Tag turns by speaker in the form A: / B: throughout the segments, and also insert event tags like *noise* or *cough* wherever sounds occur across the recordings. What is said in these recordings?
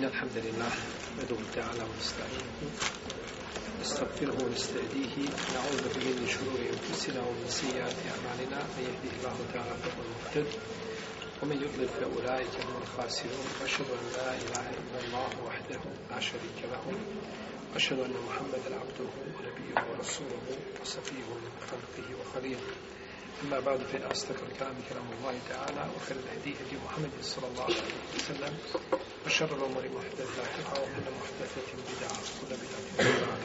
A: إن الحمد لله نحمده تعالى ونستعينه نستغفره ونستهديه نعوذ به من شرور أنفسنا ومن سيئات أعمالنا من يهده الله تعالى فهو المهتد ومن يضلل فأولئك هم الخاسرون أشهد أن لا إله إلا الله وحده لا شريك له أشهد أن محمدا عبده ونبيه ورسوله وصفيه من خلقه وخليله أما بعد فإن أصدق الكلام كلام الله الله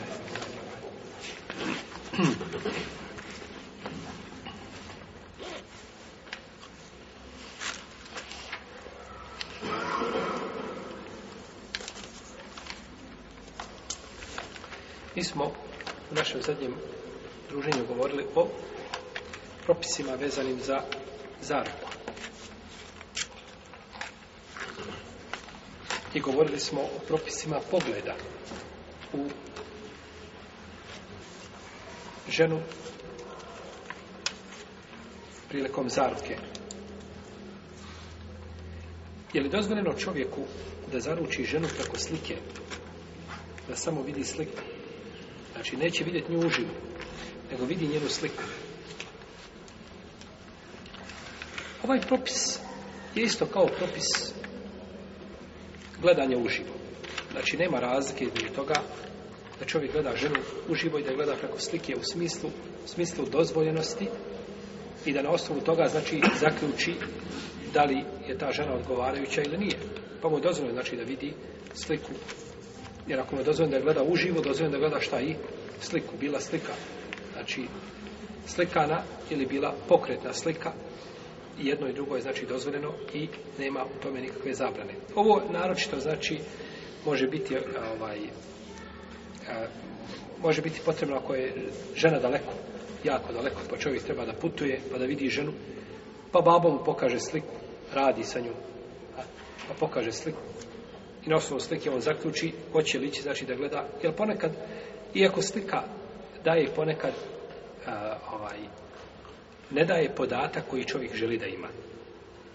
A: Mi smo u našem zadnjem druženju govorili
B: o propisima vezanim za zaradu. I govorili smo o propisima pogleda u ženu prilikom zaruke. Je li dozvoljeno čovjeku da zaruči ženu preko slike? Da samo vidi sliku. Znači, neće vidjeti nju uživu, nego vidi njenu sliku. Ovaj propis je isto kao propis gledanja uživo. Znači, nema razlike između toga da čovjek gleda ženu uživo i da gleda kako slike u smislu, u smislu dozvoljenosti i da na osnovu toga, znači, zaključi da li je ta žena odgovarajuća ili nije. Pa mu je dozvoljeno, znači, da vidi sliku. Jer ako mu je dozvoljeno da gleda uživo, dozvoljeno da gleda šta i sliku. Bila slika, znači, slikana ili bila pokretna slika, i jedno i drugo je znači dozvoljeno i nema u tome nikakve zabrane. Ovo naročito znači može biti e, ovaj, e, može biti potrebno ako je žena daleko, jako daleko, pa čovjek treba da putuje, pa da vidi ženu, pa babo mu pokaže sliku, radi sa njom, pa pokaže sliku. I na osnovu slike on zaključi, hoće lići, znači da gleda, jer ponekad, iako slika daje ponekad e, ovaj, ne daje podatak koji čovjek želi da ima.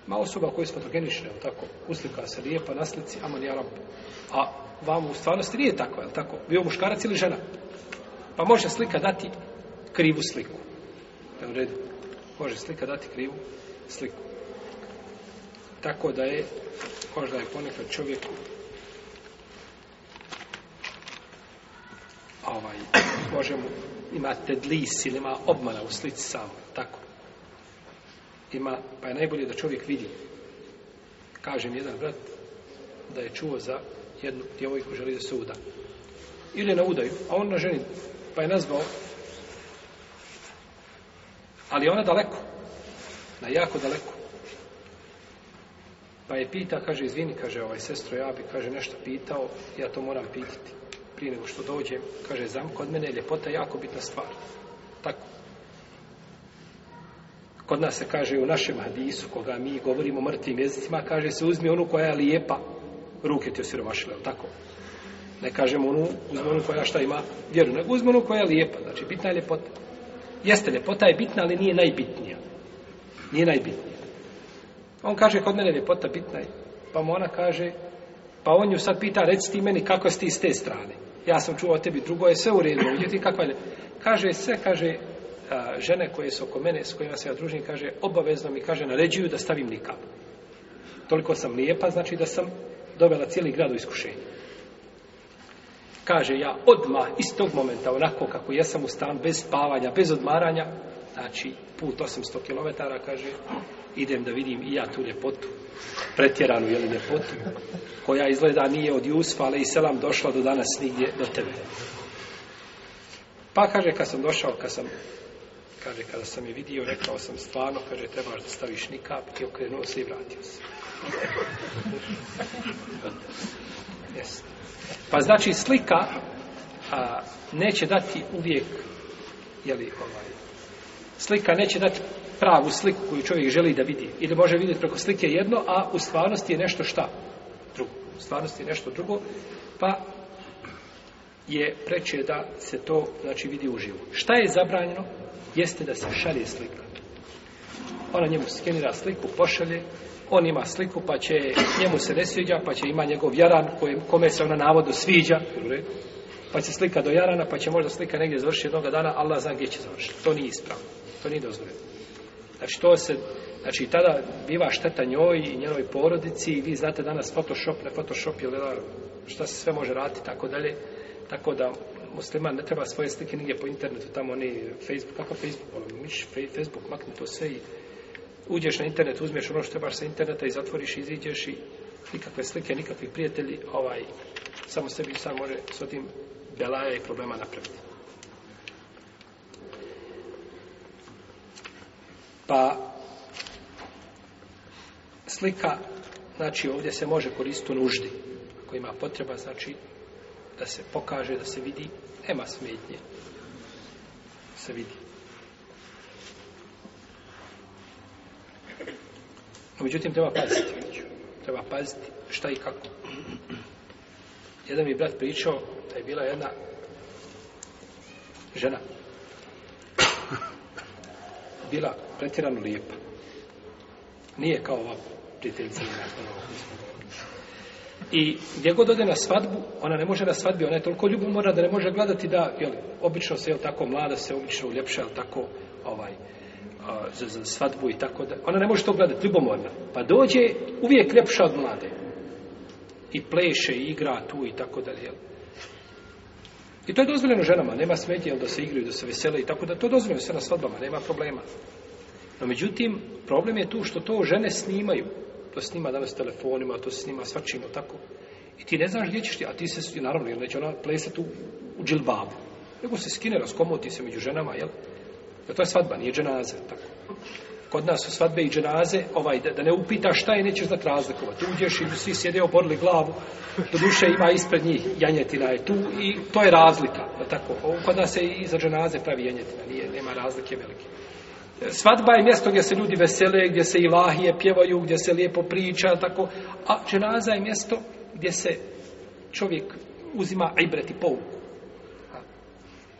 B: Ma osoba koja je fotogenična, tako, uslika se lijepa na slici, A vam u stvarnosti nije tako, jel tako? Bio muškarac ili žena. Pa može slika dati krivu sliku. je u redu? Može slika dati krivu sliku. Tako da je, možda je ponekad čovjeku ovaj, može ima tedlis ili ima obmana u slici samo, tako. Ima, pa je najbolje da čovjek vidi. Kaže mi jedan brat da je čuo za jednu djevojku želi da se uda. Ili na udaju, a on na ženi, pa je nazvao. Ali ona daleko, na jako daleko. Pa je pita, kaže, izvini, kaže, ovaj sestro, ja bi, kaže, nešto pitao, ja to moram pitati prije nego što dođe, kaže, zam kod mene je ljepota jako bitna stvar. Tako. Kod nas se kaže u našem hadisu, koga mi govorimo mrtvim jezicima, kaže se uzmi onu koja je lijepa, ruke ti osiromašile, tako? Ne kažemo onu, uzmi onu koja šta ima vjeru, nego uzmi onu koja je lijepa, znači bitna je ljepota. Jeste, ljepota je bitna, ali nije najbitnija. Nije najbitnija. On kaže, kod mene ljepota bitna je. Pa mu ona kaže, pa on ju sad pita, reci ti meni kako si ti s te strane ja sam čuo o tebi, drugo je sve u redu, ovdje kakva je. Kaže sve, kaže, žene koje su oko mene, s kojima se ja družim, kaže, obavezno mi, kaže, naređuju da stavim nikab. Toliko sam lijepa, znači da sam dovela cijeli grad u iskušenje. Kaže, ja odmah, iz tog momenta, onako kako jesam u stan, bez spavanja, bez odmaranja, znači, put 800 km, kaže, idem da vidim i ja tu ljepotu pretjeranu jeli, ljepotu, koja izgleda nije od Jusfa, ali i selam došla do danas nigdje do tebe. Pa kaže, kad sam došao, kad sam, kaže, kada sam je vidio, rekao sam stvarno, kaže, trebaš da staviš nikap, i okrenuo se i vratio se. Pa znači slika a, neće dati uvijek, jeli, ovaj, slika neće dati pravu sliku koju čovjek želi da vidi. Ili može vidjeti preko slike jedno, a u stvarnosti je nešto šta? Drugo. U stvarnosti je nešto drugo, pa je preče da se to znači vidi uživo. Šta je zabranjeno? Jeste da se šalje slika. Ona njemu skenira sliku, pošalje, on ima sliku pa će, njemu se ne sviđa, pa će ima njegov jaran kome se ona navodu sviđa, pa će slika do jarana, pa će možda slika negdje završiti jednoga dana, Allah zna gdje će završiti. To nije ispravno, to nije dozvoljeno. Znači to se, znači tada biva šteta njoj i njenoj porodici i vi znate danas Photoshop, ne Photoshop ili šta se sve može raditi tako dalje. Tako da musliman ne treba svoje slike nigdje po internetu, tamo oni Facebook, kako Facebook, ono, miš, Facebook, makne to sve i uđeš na internet, uzmeš ono što trebaš sa interneta i zatvoriš, iziđeš i nikakve slike, nikakvi prijatelji, ovaj, samo sebi sam može s tim belaja i problema napraviti. Pa slika, znači ovdje se može koristiti u nuždi. Ako ima potreba, znači da se pokaže, da se vidi, nema smetnje. Se vidi. No, međutim, treba paziti. Treba paziti šta i kako. Jedan mi brat pričao da je bila jedna žena bila pretjerano lijepa. Nije kao ova prijateljica I gdje god ode na svadbu, ona ne može na svadbi, ona je toliko ljubomorna da ne može gledati da, jel, obično se, jel tako, mlada se obično uljepša, jel tako, ovaj, za, za, svadbu i tako da. Ona ne može to gledati, ljubomorna. Pa dođe uvijek ljepša od mlade. I pleše, i igra tu i tako dalje, jel. I to je dozvoljeno ženama, nema smetje da se igraju, da se vesele i tako da to dozvoljeno sve na svadbama, nema problema. No međutim, problem je tu što to žene snimaju. To snima danas telefonima, to snima svačimo tako. I ti ne znaš gdje ćeš ti, a ti se, naravno, jer neće ona plesati u, u džilbabu. Nego se skine, raskomoti se među ženama, jel? Jer to je svadba, nije dženaze, tako kod nas su svadbe i dženaze, ovaj, da, da ne upitaš šta je, nećeš znat razlikovati. Uđeš i svi sjede oborili glavu, do duše ima ispred njih, janjetina je tu i to je razlika. Da tako, kod nas se i za dženaze pravi janjetina, nije, nema razlike velike. Svadba je mjesto gdje se ljudi vesele, gdje se i lahije pjevaju, gdje se lijepo priča, tako. A dženaza je mjesto gdje se čovjek uzima i breti pouku.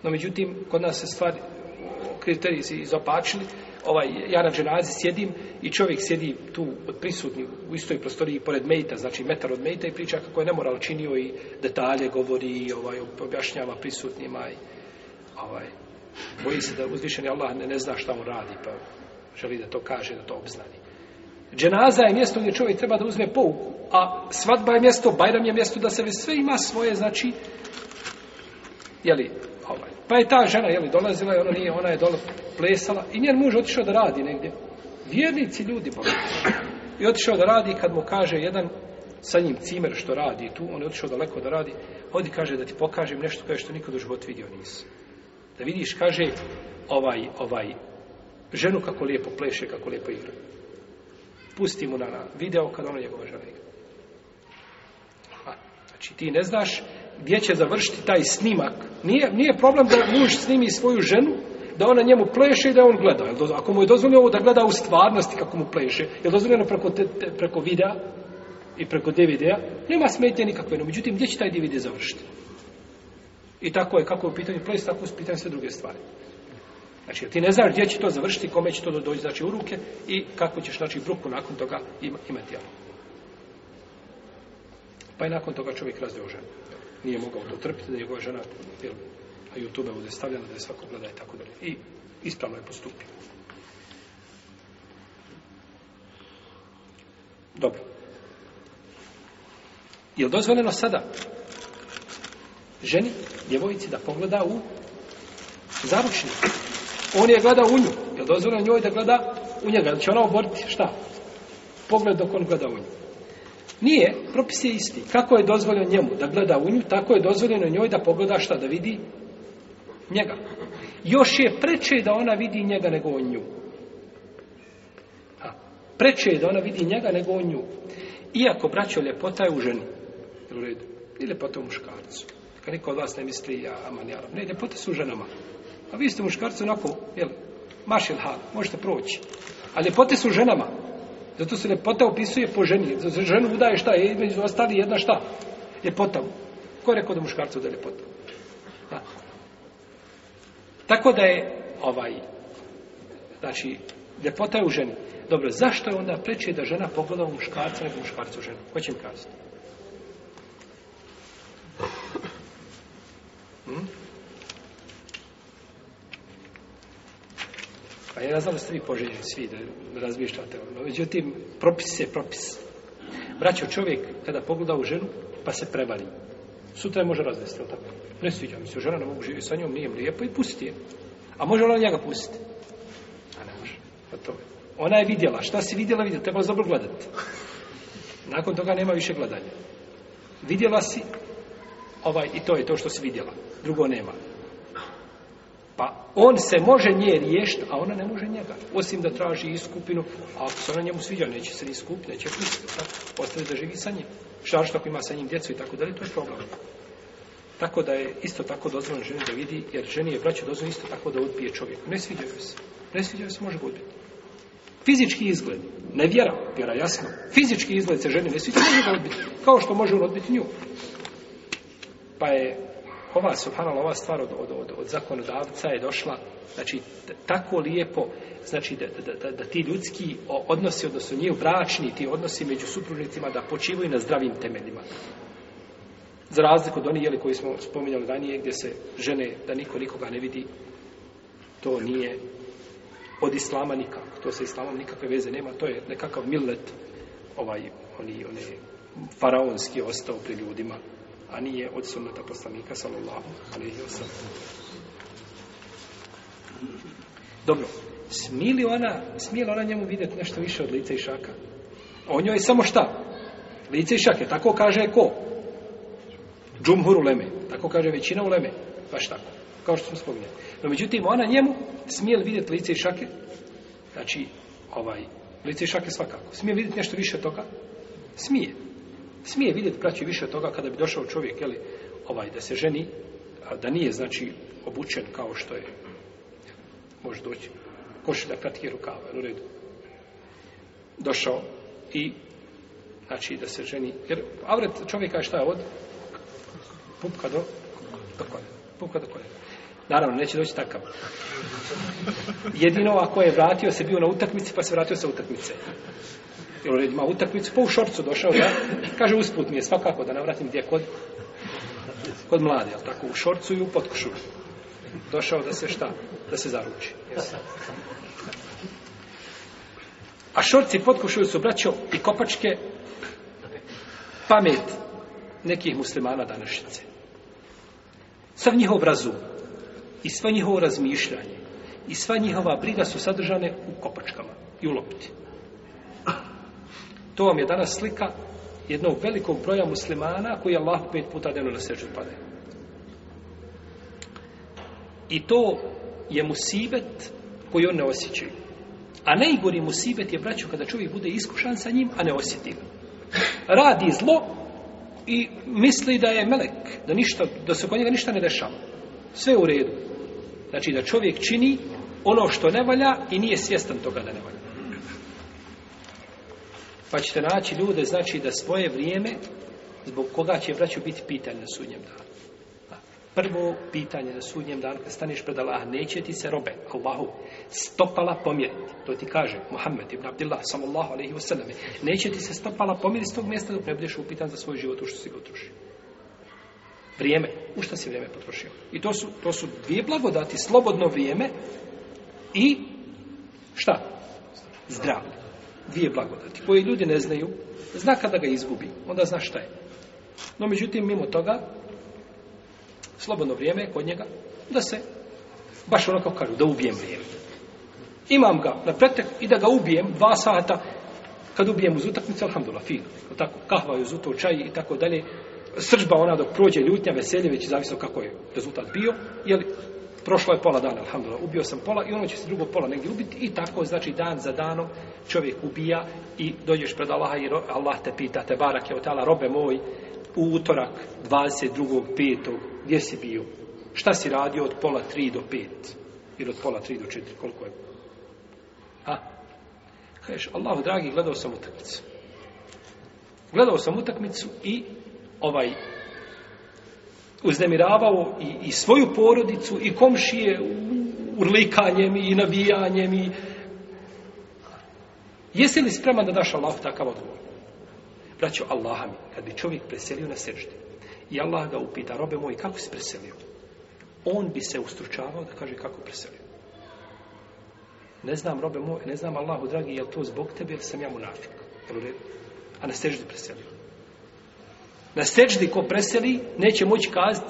B: No međutim, kod nas se stvari kriteriji izopačili ovaj, ja na dženazi sjedim i čovjek sjedi tu od u istoj prostoriji pored mejta, znači metar od mejta i priča kako je nemoral činio i detalje govori i ovaj, objašnjava prisutnima i ovaj, boji se da uzvišeni Allah ne, ne zna šta on radi pa želi da to kaže, da to obznani. Dženaza je mjesto gdje čovjek treba da uzme pouku, a svadba je mjesto, bajram je mjesto da se sve ima svoje, znači, jeli, pa je ta žena, li dolazila i ona nije, ona je dole plesala i njen muž otišao da radi negdje. Vjernici ljudi, I otišao da radi kad mu kaže jedan sa njim cimer što radi tu, on je otišao daleko da radi, odi kaže da ti pokažem nešto kaže što nikad u životu vidio nisi. Da vidiš, kaže, ovaj, ovaj, ženu kako lijepo pleše, kako lijepo igra. Pusti mu na, video kad ona njegova žena igra. znači ti ne znaš gdje će završiti taj snimak. Nije, nije problem da muž snimi svoju ženu, da ona njemu pleše i da on gleda. ako mu je dozvoljeno ovo da gleda u stvarnosti kako mu pleše, je dozvoljeno preko, te, preko videa i preko DVD-a, nema smetnje nikakve. No, međutim, gdje će taj DVD završiti? I tako je, kako je u pitanju ples, tako je u pitanju sve druge stvari. Znači, ti ne znaš gdje će to završiti, kome će to doći, znači, u ruke i kako ćeš, znači, bruku nakon toga imati. Pa i nakon toga čovjek razdeo nije mogao to trpiti, da je njegova žena jel, a YouTube ovdje stavljena, da je svako gleda i tako dalje. I ispravno je postupio. Dobro. Je li dozvoljeno sada ženi, djevojci, da pogleda u zaručnik? On je gleda u nju. Je li dozvoljeno njoj da gleda u njega? Jel će ona oboriti? Šta? Pogled dok on gleda u nju. Nije, propis je isti. Kako je dozvoljeno njemu da gleda u nju, tako je dozvoljeno njoj da pogleda šta, da vidi njega. Još je preče da ona vidi njega nego on nju. A, preče je da ona vidi njega nego on nju. Iako, braćo, ljepota je u ženi. Jel u redu? I ljepota u muškarcu. Kad niko od vas ne misli, ja, aman, ne, ljepote su u ženama. A vi ste muškarcu onako, jel, mašil hal, možete proći. A ljepote su u ženama. Zato se ljepota opisuje po ženi. za ženu udaje šta je, između ostali jedna šta? Ljepota. Ko je rekao da muškarcu da ljepota? Da. Tako da je ovaj, znači, ljepota je u ženi. Dobro, zašto je onda preče da žena pogleda u muškarca nego muškarcu u ženu? Ko će mi kazati? Hm? Pa ja znam da ste vi poželjeni svi da razmišljate ono. Međutim, propis je propis. Braćo, čovjek kada pogleda u ženu, pa se prevari. Sutra je može razvesti, tako? Ne sviđa mi se, žena ne mogu živjeti sa njom, nije lijepo i pusti je. A može ona njega pustiti? A ne može. Pa to Ona je vidjela. Šta si vidjela, vidjela. Trebalo dobro gledati. Nakon toga nema više gledanja. Vidjela si, ovaj, i to je to što si vidjela. Drugo nema. Pa on se može nje riješiti, a ona ne može njega. Osim da traži iskupinu, a ako se ona njemu sviđa, neće se iskupiti, neće pustiti. Ostaje da živi sa njim. Šta ako ima sa njim djecu i tako dalje, to je problem. Tako da je isto tako dozvoljeno ženi da vidi, jer ženi je braće dozvoljeno isto tako da odbije čovjek, Ne sviđaju se. Ne sviđaju se, može ga odbiti. Fizički izgled, ne vjera, vjera jasno. Fizički izgled se ženi ne sviđa, može ga Kao što može on odbiti nju. Pa je ova, ova stvar od, od, od, od zakonodavca je došla, znači, tako lijepo, znači, da, da, da, ti ljudski odnosi, odnosno nije bračni, ti odnosi među supružnicima, da počivaju na zdravim temeljima. Za razliku od onih, jeli, koji smo spominjali ranije, gdje se žene, da niko nikoga ne vidi, to nije od islama nikako. To sa islamom nikakve veze nema, to je nekakav millet, ovaj, oni, oni faraonski ostao pri ljudima, a nije od sunnata poslanika sallallahu alaihi Dobro, smije li ona, smije li ona njemu vidjeti nešto više od lice i šaka? O njoj je samo šta? Lice i šake, tako kaže ko? Džumhur u leme, tako kaže većina u leme, baš tako, kao što smo spominjali. No međutim, ona njemu smije li vidjeti lice i šake? Znači, ovaj, lice i šake svakako. Smije vidjeti nešto više od toga? Smije. Smije vidjeti, praći više od toga kada bi došao čovjek, jeli, ovaj, da se ženi, a da nije, znači, obučen kao što je. Može doći košulja, kratke rukava, u redu. Došao i, znači, da se ženi, jer avret čovjeka je šta je od pupka do, do Pupka do koljena. Naravno, neće doći takav. Jedino ako je vratio se bio na utakmici, pa se vratio sa utakmice jer red ima utakmicu, pa u šorcu došao da, kaže usput mi je svakako da navratim gdje kod, kod mlade, ali tako, u šorcu i u potkušu Došao da se šta? Da se zaruči. A šorci i su, braćo, i kopačke pamet nekih muslimana današnjice. Sav njihov razum i sva njihovo razmišljanje i sva njihova briga su sadržane u kopačkama i u lopti. To vam je danas slika jednog velikog broja muslimana koji Allah pet puta dnevno na sežu pade. I to je musibet koji on ne osjećaju. A najgori musibet je, braćo, kada čovjek bude iskušan sa njim, a ne osjeti Radi zlo i misli da je melek, da, ništa, da se kod njega ništa ne dešava. Sve u redu. Znači da čovjek čini ono što ne valja i nije svjestan toga da ne valja. Pa ćete naći ljude, znači da svoje vrijeme, zbog koga će braću biti pitanje na sudnjem danu. Prvo pitanje na sudnjem danu, kad staneš pred Allah, neće ti se robe, Allahu, stopala pomjeriti. To ti kaže Muhammed ibn Abdillah, sallallahu alaihi wasallam. Neće ti se stopala pomjeriti s tog mjesta dok ne budeš upitan za svoj život u što si ga utrošio. Vrijeme. U što si vrijeme potrošio? I to su, to su dvije blagodati, slobodno vrijeme i šta? Zdravlje dvije blagodati, koje ljudi ne znaju, zna kada ga izgubi, onda zna šta je. No, međutim, mimo toga, slobodno vrijeme je kod njega, da se, baš ono kako kažu, da ubijem vrijeme. Imam ga na pretek i da ga ubijem dva sata, kad ubijem uz utakmicu, alhamdulillah, fino. Tako, kahva uz utakmice, čaj i tako dalje. Sržba ona dok prođe ljutnja, veselje, već zavisno kako je rezultat bio, jeli, Prošlo je pola dana, alhamdulillah, ubio sam pola i ono će se drugo pola negdje ubiti i tako, znači, dan za danom čovjek ubija i dođeš pred Allaha i Allah te pita, te barak je otala, robe moj, u utorak 22.5. gdje si bio? Šta si radio od pola 3 do 5? Ili od pola 3 do 4, koliko je? A? Kažeš, Allah, dragi, gledao sam utakmicu. Gledao sam utakmicu i ovaj uznemiravao i, i svoju porodicu i komšije urlikanjem i navijanjem i Jesi li spreman da daš Allah takav odgovor? Braćo, Allaha mi, kad bi čovjek preselio na sežde i Allah ga upita, robe moj, kako si preselio? On bi se ustručavao da kaže kako preselio. Ne znam, robe moj, ne znam Allahu, dragi, je to zbog tebe ili sam ja munafik? A na sežde preselio. Na seždi ko preseli, neće moći kazati,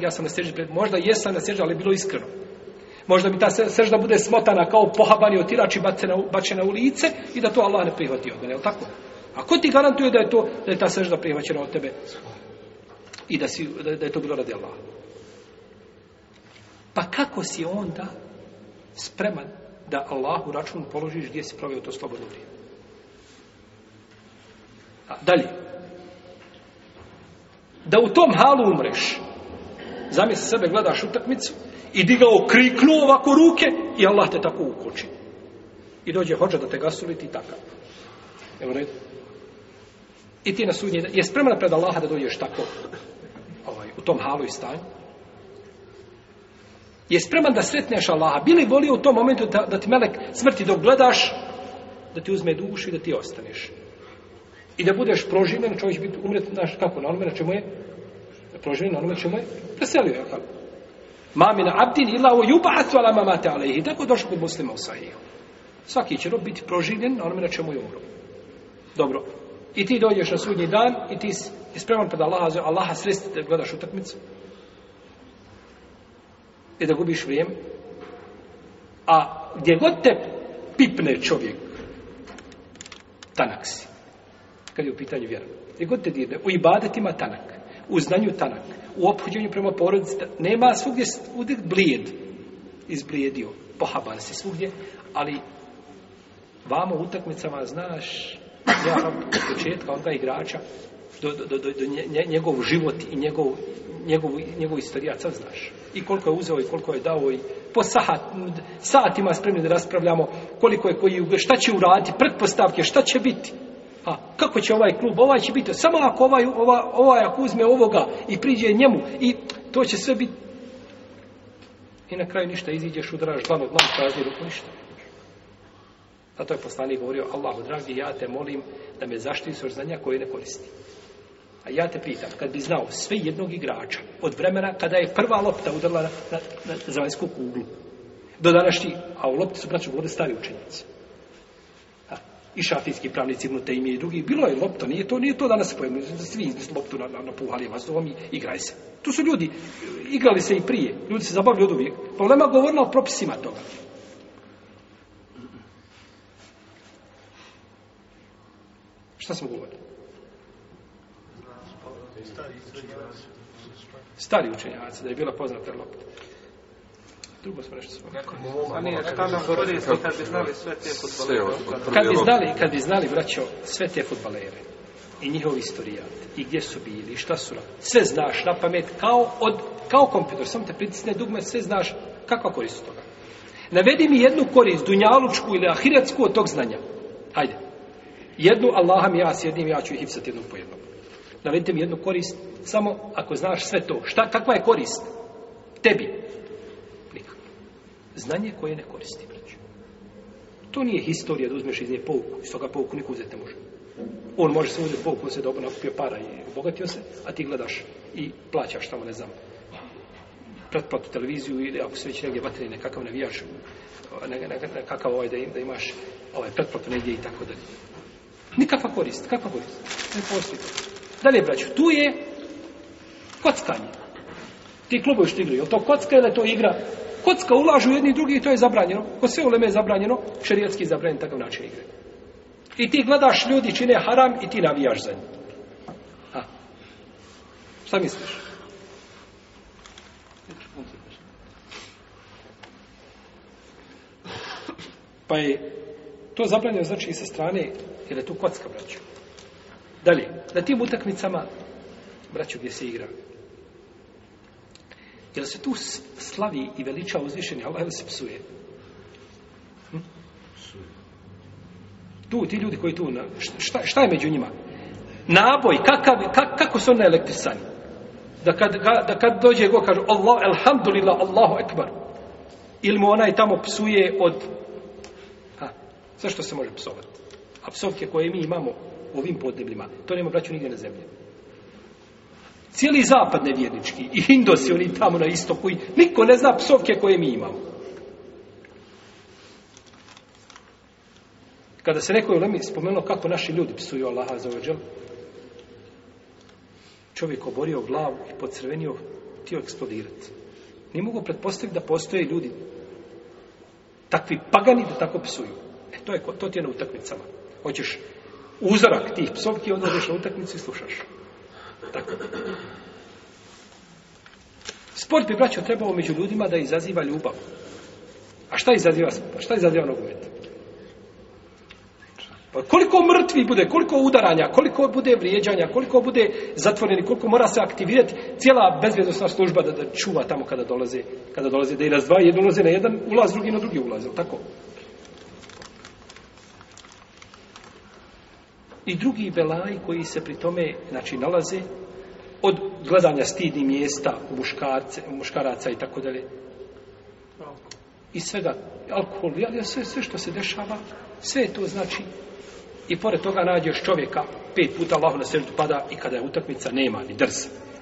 B: ja sam na možda jesam na seždi, ali bilo iskreno. Možda bi ta sežda bude smotana kao pohabani otirač i bačena u lice i da to Allah ne prihvati od mene, je tako? A ko ti garantuje da je, to, da ta sežda prihvaćena od tebe? I da, si, da je to bilo radi Allah. Pa kako si onda spreman da u račun položiš gdje si proveo to slobodno vrijeme? dalje. Da u tom halu umreš. Zamisli sebe, gledaš utakmicu i digao kriknuo ovako ruke i Allah te tako ukoči. I dođe hođa da te gasuliti i takav. Evo red. I ti na sudnji je spreman pred Allaha da dođeš tako ovaj, u tom halu i stanju. Je spreman da sretneš Allaha. Bili volio u tom momentu da, da ti melek smrti dok gledaš, da ti uzme dušu i da ti ostaneš. I da budeš proživljen, čovjek će biti umret, znaš kako, na onome na čemu je, proživljen na onome čemu je, preselio je, kako. Mamina abdin ila o juba ala mamate alehi, Tako došlo kod muslima u sahiju. Svaki će biti proživljen na onome na čemu je umro. Dobro. I ti dođeš na sudnji dan i ti je spreman pred Allaha, Allaha sresti da gledaš utakmicu. I da gubiš vrijeme. A gdje god te pipne čovjek, tanak si kad je u pitanju vjera. I god te dirne, u ibadetima tanak, u znanju tanak, u ophođenju prema porodici, nema svugdje, uvijek blijed, izblijedio, pohaban si svugdje, ali vamo utakmicama znaš, ja od početka onda igrača, do, do, do, njegov život i njegov, njegov, njegov sad znaš. I koliko je uzeo i koliko je dao i po sahat, satima spremni da raspravljamo koliko je koji, šta će uraditi, pretpostavke, šta će biti. A kako će ovaj klub, ovaj će biti, samo ako ovaj, ovaj ako uzme ovoga i priđe njemu i to će sve biti. I na kraju ništa iziđeš, udaraš dlan od dlan, prazni ruku, ništa. Zato je poslanik govorio, Allahu dragi, ja te molim da me zaštiti svoj znanja koje ne koristi. A ja te pitam, kad bi znao sve jednog igrača od vremena kada je prva lopta udarla na, na, kuglu, do današnji, a u lopti su braću vode stari učenici i šafijski pravnici Ibn Taymi i drugi, bilo je lopta, nije to, nije to danas pojemno, svi loptu napuhali vazduhom i igraj se. Tu su ljudi, igrali se i prije, ljudi se zabavljaju od uvijek. Problema govorila o propisima toga. Šta smo govorili? Stari učenjaci, da je bila poznata lopta drugo pa pa kad bi znali sve te Kad bi znali, vraćao sve te futbalere i njihov istorijat i gdje su bili i šta su sve znaš na pamet kao od kao kompjuter samo te pritisne dugme sve znaš kakva korist toga navedi mi jednu korist dunjalučku ili ahiretsku od tog znanja hajde jednu Allaha mi ja sjednim, ja ću ih ipsati jednu po jednom navedite mi jednu korist samo ako znaš sve to šta kakva je korist tebi Znanje koje ne koristi, braću. To nije historija da uzmeš iz nje pouku. Iz toga pouku niko uzeti ne može. On može se uzeti pouku, on se dobro nakupio para i obogatio se, a ti gledaš i plaćaš tamo, ne znam, pretplatu televiziju ili ako se već negdje vatrije nekakav navijaš, nekakav ovaj da, imaš ovaj pretplatu negdje i tako dalje. Nikakva korist, kakva korist? Ne postoji. Dalje, braću, tu je kockanje. Ti klubovi što igraju, to kocka ili je to igra kocka ulažu jedni i drugi i to je zabranjeno. Kod sve uleme je zabranjeno, je zabranjen takav način igre. I ti gledaš ljudi čine haram i ti navijaš za njim. Ha. Šta misliš? Pa je to zabranjeno znači i sa strane, jer je tu kocka, braću. Dalje, na tim utakmicama, braću, gdje se igra, Jel se tu slavi i veliča uzvišeni Allah ili se psuje? Hm? Tu, ti ljudi koji tu, šta, šta je među njima? Naboj, kakav, kako su oni elektrisani? Da kad, da kad dođe go kaže Allah, elhamdulillah, Allahu ekbar. Ili mu onaj tamo psuje od... Ha, zašto se može psovati? A psovke koje mi imamo u ovim podnebljima, to nema braću nigdje na zemlji. Cijeli zapad nevjernički. I Indosi oni tamo na istoku. I niko ne zna psovke koje mi imamo. Kada se neko je spomenuo kako naši ljudi psuju Allaha za ođel, ovaj čovjek oborio glavu i pocrvenio htio eksplodirati. Ni mogu pretpostaviti da postoje ljudi takvi pagani da tako psuju. E to je, to ti je na utakmicama. Hoćeš uzorak tih psovki, onda odeš na utakmicu i slušaš. Tako. Sport bi, braćo, trebao među ljudima da izaziva ljubav. A šta izaziva, šta izaziva nogomet? Pa koliko mrtvi bude, koliko udaranja, koliko bude vrijeđanja, koliko bude zatvoreni, koliko mora se aktivirati cijela bezvjednostna služba da, da čuva tamo kada dolaze, kada dolaze, da i razdvaja, jedan ulaze na jedan ulaz, drugi na drugi ulaz, tako? i drugi belaji koji se pri tome znači, nalaze od gledanja stidnih mjesta u muškarce, muškaraca i tako dalje. I svega, alkohol, sve, sve što se dešava, sve to znači. I pored toga nađeš čovjeka, pet puta lahko na sreću pada i kada je utakmica, nema ni drz,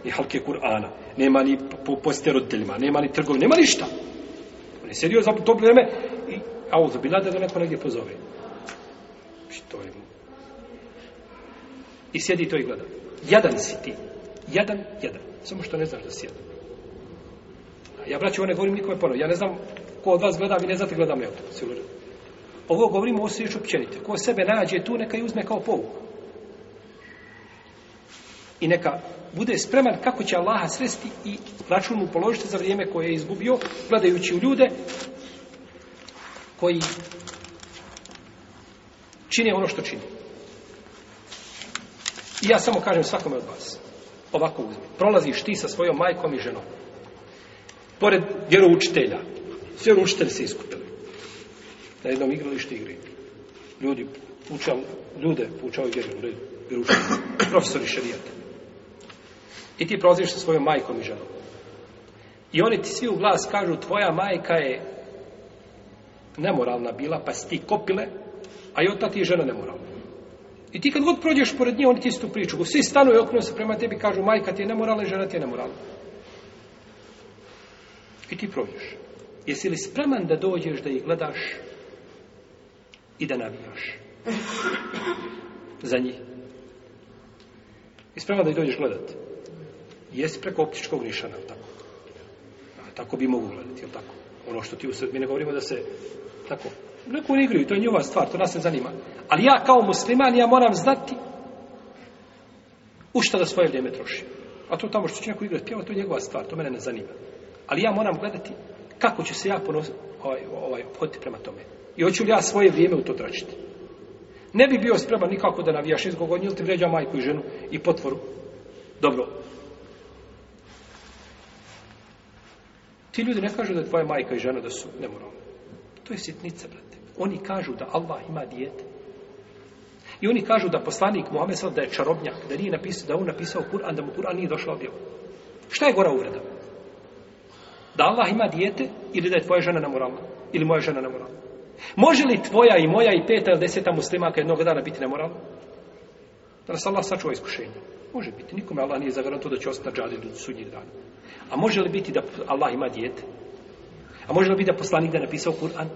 B: ni halke Kur'ana, nema ni po, po nema ni trgovi, nema ništa. On je sedio za to vrijeme i bi da ga neko negdje pozove. Što znači, je i sjedi to i gleda. Jadan si ti. Jadan, jadan. Samo što ne znaš da si jadan. ja, braću, ovo ne govorim nikome ponovno. Ja ne znam ko od vas gleda, vi ne znate gledam ja to. Ovo govorimo o svijeću općenite. Ko sebe nađe tu, neka i uzme kao povuk. I neka bude spreman kako će Allaha sresti i račun mu položiti za vrijeme koje je izgubio, gledajući u ljude koji čine ono što čine. I ja samo kažem svakome od vas, ovako uzmi, prolaziš ti sa svojom majkom i ženom. Pored vjeroučitelja, sve vjeroučitelji se iskupili. Na jednom igralištu igri. Ljudi, pučao, ljude pučao vjeru, profesori šarijata. I ti prolaziš sa svojom majkom i ženom. I oni ti svi u glas kažu, tvoja majka je nemoralna bila, pa si ti kopile, a i od ti je žena nemoralna. I ti kad god prođeš pored nje, oni ti istu priču. Svi stanu i oknu se prema tebi kažu, majka ti je nemorala i žena ti je nemorala. I ti prođeš. Jesi li spreman da dođeš, da ih gledaš i da navijaš? Za njih. I spreman da ih dođeš gledati. Jesi preko optičkog nišana, tako? tako bi mogu gledati, jel tako? Ono što ti u Mi ne govorimo da se tako neku ne igraju, to je njihova stvar, to nas ne zanima. Ali ja kao musliman, ja moram znati u što da svoje vrijeme trošim. A to tamo što će neko igrati to je njegova stvar, to mene ne zanima. Ali ja moram gledati kako ću se ja ponositi, ovaj, ovaj, prema tome. I hoću li ja svoje vrijeme u to tračiti. Ne bi bio spreman nikako da navijaš izgog godina, ili ti vređa majku i ženu i potvoru. Dobro. Ti ljudi ne kažu da je tvoja majka i žena da su nemoralni. To je sitnica, brate. Oni kažu da Allah ima dijete. I oni kažu da poslanik Muhammed da je čarobnjak, da nije napisao, da on napisao Kur'an, da mu Kur'an nije došao objavu Šta je gora uvreda? Da Allah ima dijete ili da je tvoja žena namoralna? Ili moja žena namoralna? Može li tvoja i moja i peta ili deseta muslimaka jednog dana biti nemoralna? Da nas Allah sačuva iskušenje. Može biti. Nikome Allah nije zagarantuo da će ostati džali do dana. A može li biti da Allah ima dijete? A može li biti da poslanik da je napisao Kur'an?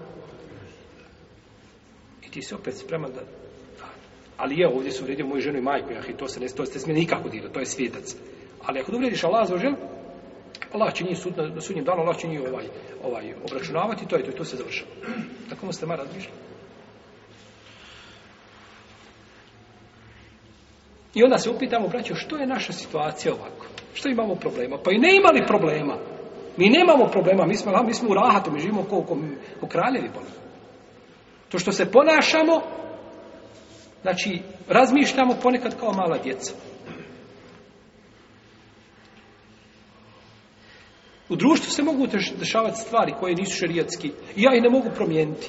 B: ti se opet spreman da... Ali je ovdje su uredio moju ženu i majku, ja i to se ne, to ste nikako dira, to je svijetac. Ali ako uvrijediš Allah za žel, Allah će njih sudna, na sudnjem danu, Allah će njih ovaj, ovaj, obračunavati, to je to, i to se završava. Tako mu ste ma razmišljali. I onda se upitamo, braćo, što je naša situacija ovako? Što imamo problema? Pa i ne imali problema. Mi nemamo problema, mi smo, mi smo u rahatu, mi živimo ko, ko, ko kraljevi, pa. To što se ponašamo, znači razmišljamo ponekad kao mala djeca. U društvu se mogu dešavati stvari koje nisu šerijatski. I ja ih ne mogu promijeniti.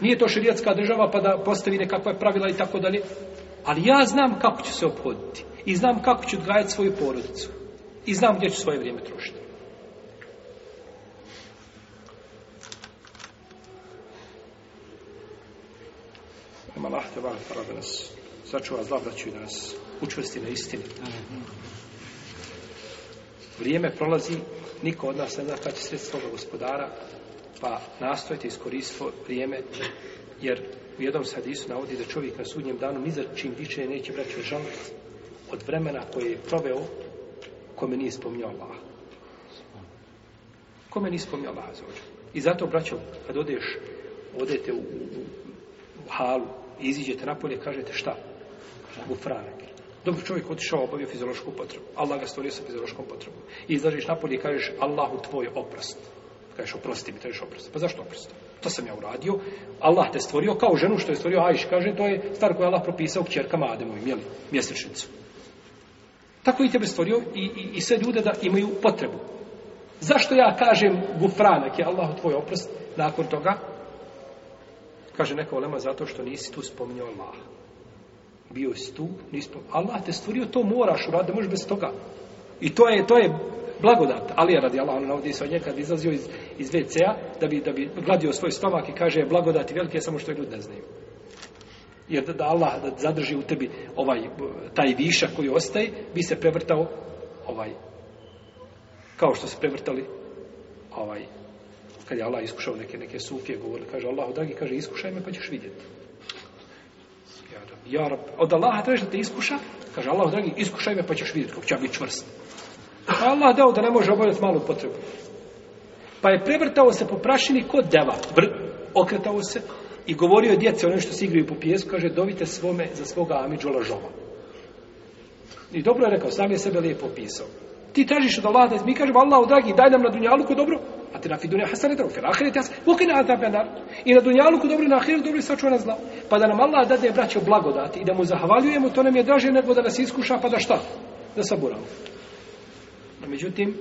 B: Nije to šerijatska država pa da postavi nekakva pravila i tako dalje. Ali ja znam kako ću se obhoditi. I znam kako ću odgajati svoju porodicu. I znam gdje ću svoje vrijeme trošiti. Allah te nas sačuva zla braću i nas učvrsti na istini. Vrijeme prolazi, niko od nas ne zna kada će gospodara, pa nastojte iskoristiti vrijeme, jer u jednom sadisu navodi da čovjek na sudnjem danu ni za čim više neće braću žaliti od vremena koje je proveo kome nije spomnio Allah. Kome nije spomnio I zato, braćo, kad odeš, odete u, u, u halu, i iziđete napolje, kažete šta? Gufranak Dok Dobro čovjek otišao, obavio fiziološku potrebu. Allah ga stvorio sa fiziološkom potrebom. I izlaziš napolje i kažeš Allahu tvoj oprost. Kažeš oprosti mi, tražiš oprost. Pa zašto oprast? To sam ja uradio. Allah te stvorio kao ženu što je stvorio Ajš. Kaže, to je stvar koju je Allah propisao kćerkama Ademovim, jeli, mjesečnicu. Tako i tebe stvorio i, i, sve ljude da imaju potrebu. Zašto ja kažem gufranak je Allahu tvoj oprast nakon toga Kaže neka olema zato što nisi tu spominjao Allah. Bio si tu, nisi spominjao. Allah te stvorio, to moraš uraditi, možeš bez toga. I to je, to je blagodat. Ali je radi Allah, on ovdje se od izlazio iz, iz WC-a da bi, da bi gladio svoj stomak i kaže blagodati velike samo što je ljudi ne znaju. Jer da, Allah da zadrži u tebi ovaj, taj višak koji ostaje, bi se prevrtao ovaj, kao što se prevrtali ovaj kad je Allah iskušao neke, neke sufije, govorili, kaže Allah, dragi, kaže, iskušaj me pa ćeš vidjeti. Ja, rab, od Allaha trebaš da te iskuša, kaže Allah, dragi, iskušaj me pa ćeš vidjeti kako će biti čvrst. Pa Allah dao da ne može obavljati malu potrebu. Pa je prevrtao se po prašini kod deva, Br, okretao se i govorio djece, ono što se igraju po pjesku, kaže, dovite svome za svoga Amidžu lažova. I dobro je rekao, sam je sebe lijepo pisao. Ti tražiš od Allaha, mi kažemo, Allah, dragi, daj nam na dunjaluku dobro, a te na I na dunjaluku dobro, na ahiret dobro i sačuva na zla. Pa da nam Allah dade, braćo, blagodati i da mu zahvaljujemo, to nam je draže nego da nas iskuša, pa da šta? Da saburamo. No, međutim,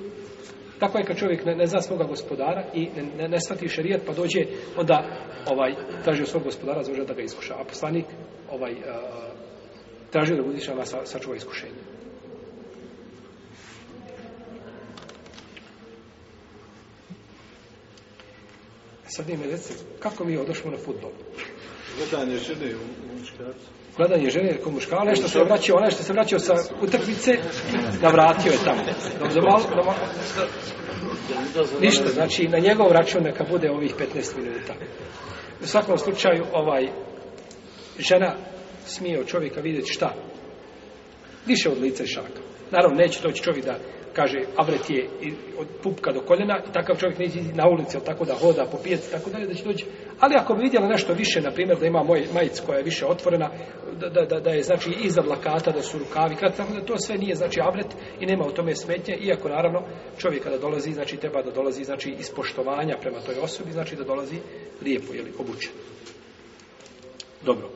B: tako je kad čovjek ne, ne zna svoga gospodara i ne, ne, ne shvati šerijat, pa dođe, onda ovaj, traži svog gospodara zloža da ga iskuša. A poslanik ovaj, uh, eh, tražio da budiša sa, sačuva iskušenje. Sad mi recite, kako mi je odošlo na futbol?
C: Gledanje žene u muškarcu.
B: Gledanje žene u muškarcu, onaj što se vraćao, onaj što se vraćao sa utakmice, navratio je tamo. Da ništa, znači na njegov račun neka bude ovih 15 minuta. U svakom slučaju, ovaj, žena smije od čovjeka vidjeti šta? Više od lice šaka. Naravno, neće doći čovjek da kaže avret je od pupka do koljena i takav čovjek neće na ulici ali tako da hoda po pijaci tako dalje da će doći. Ali ako bi vidjela nešto više, na primjer da ima moj majic koja je više otvorena, da, da, da je znači iza blakata, da su rukavi tako da to sve nije znači avret i nema u tome smetnje, iako naravno čovjek kada dolazi, znači treba da dolazi znači iz poštovanja prema toj osobi, znači da dolazi lijepo ili obučen. Dobro.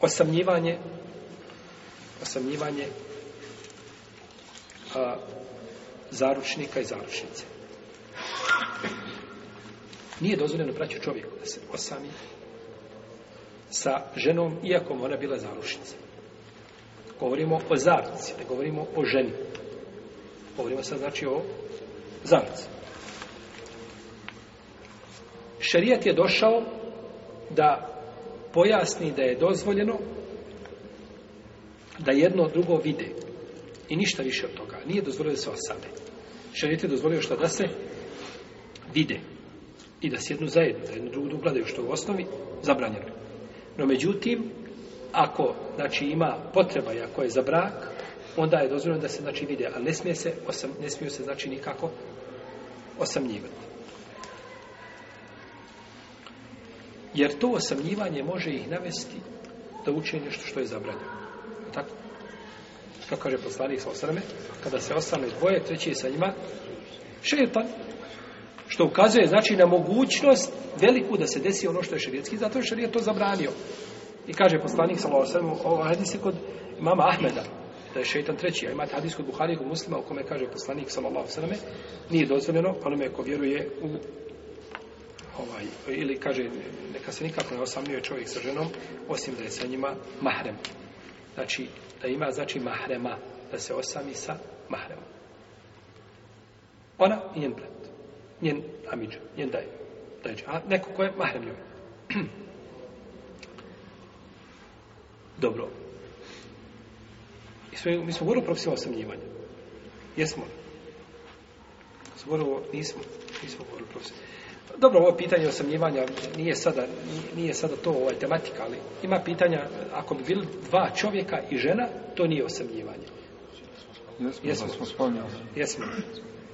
B: Osamljivanje osamljivanje a, zaručnika i zaručnice. Nije dozvoljeno braću čovjeku da se osami sa ženom, iako ona bila zaručnica. Govorimo o zaruci, ne govorimo o ženi. Govorimo sad znači o zaruci. Šerijat je došao da pojasni da je dozvoljeno da jedno drugo vide. I ništa više od toga. Nije dozvolio da se osame. šarijet je dozvolio što da se vide. I da sjednu zajedno, da jednu drugu gledaju što u osnovi zabranjeno. No međutim, ako znači ima potreba i ako je za brak, onda je dozvoljeno da se znači vide, ali ne smije se ne smiju se znači nikako osamljivati. Jer to osamljivanje može ih navesti da uče nešto što je zabranjeno. Kako kaže poslanik sa osrme, kada se ostane dvoje, treći je sa njima šetan. Što ukazuje, znači, na mogućnost veliku da se desi ono što je šerijetski, zato je šarijet to zabranio. I kaže poslanik sa osrme, ovo hadis kod mama Ahmeda, da je šetan treći, a imate hadis kod Buhari muslima u kome kaže poslanik sa osrame, nije dozvoljeno onome ko vjeruje u ovaj, ili kaže neka se nikako ne osamljuje čovjek sa ženom osim da je sa njima mahrem znači da ima znači mahrema, da se osami sa mahremom. Ona i njen brat, njen amidža, njen daj, dajđa, a neko ko je mahrem *clears throat* Dobro. I smo, mi smo govorili o osamljivanja. Jesmo li? Smo govorili, nismo, nismo govorili o dobro, ovo pitanje osamljivanja nije sada, nije sada to ovaj, tematika, ali ima pitanja, ako bi bili dva čovjeka i žena, to nije osamljivanje. Jesmo,
D: jesmo,
B: jesmo.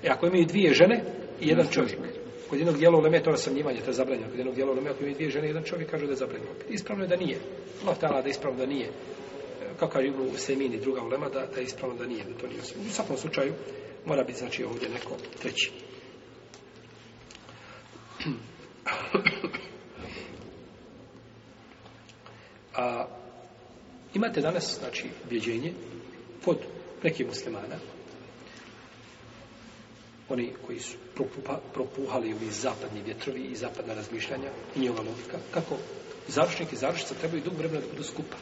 B: E, ako imaju dvije žene i jedan čovjek. Kod jednog dijela uleme to je osamljivanje, to je zabranjeno. Kod jednog dijela uleme, ako imaju dvije žene i jedan čovjek, kažu da je zabranjeno. Ispravno je da nije. Allah je da ispravno da nije. Kao kaže u Usemin druga ulema, da, da je ispravno da nije, da to nije. U svakom slučaju, mora biti znači ovdje neko treći. A imate danas, znači, vjeđenje kod nekih muslimana, oni koji su propuhali ovi zapadni vjetrovi i zapadna razmišljanja i njihova logika, kako završnik i završnica trebaju dug vremena da budu skupa.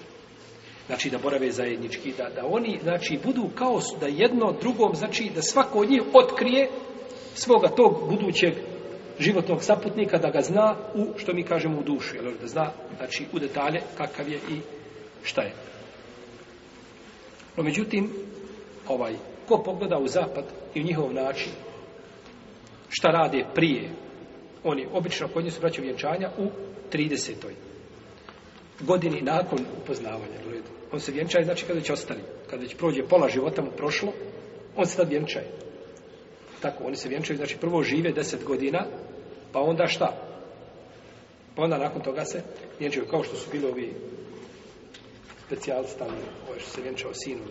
B: Znači da borave zajednički, da, da oni znači budu kao da jedno drugom, znači da svako od njih otkrije svoga tog budućeg životnog saputnika da ga zna u, što mi kažemo, u dušu, jel, da zna, znači, u detalje kakav je i šta je. No, međutim, ovaj, ko pogleda u zapad i u njihov način, šta rade prije, oni obično kod njih su vraćaju vjenčanja u 30. godini nakon upoznavanja. On se vjenčaje, znači kada će ostali, kada će prođe pola života mu prošlo, on se tad vjenčaje. Tako, oni se vjenčaju, znači prvo žive deset godina, pa onda šta? Pa onda nakon toga se vjenčaju, kao što su bili ovi specijalci tamo, ovaj što se vjenčao sinu.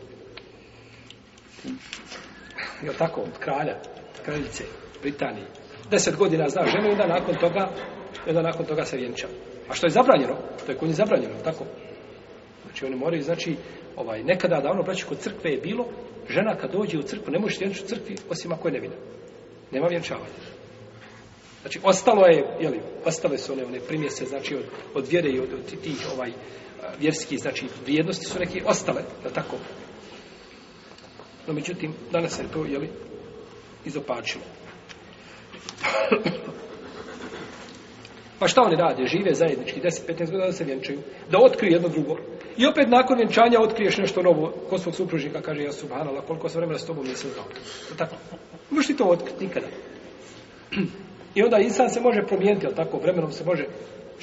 B: Jel tako, od kralja, kraljice, Britanije. Deset godina zna ženu i onda nakon toga, onda nakon toga se vjenča. A što je zabranjeno? To je kod zabranjeno, tako? Znači oni moraju, znači, ovaj, nekada davno, braći, kod crkve je bilo Žena kad dođe u crkvu, ne može vjenčati u crkvi, osim ako je nevina. Nema vjenčavanja. Znači, ostalo je, jeli, ostale su one, one primjese, znači, od, od vjere i od, tih, ovaj, vjerskih, znači, vrijednosti su neke ostale, da tako? No, međutim, danas je to, jeli, izopačilo. Pa šta oni rade? Žive zajednički 10-15 godina da se vjenčaju. Da otkriju jedno drugo. I opet nakon vjenčanja otkriješ nešto novo kod svog supružnika, kaže ja subhanallah, koliko sam vremena s tobom nisam znao. Tako. Možeš ti to otkriti nikada. *clears throat* I onda insan se može promijeniti, ali tako vremenom se može.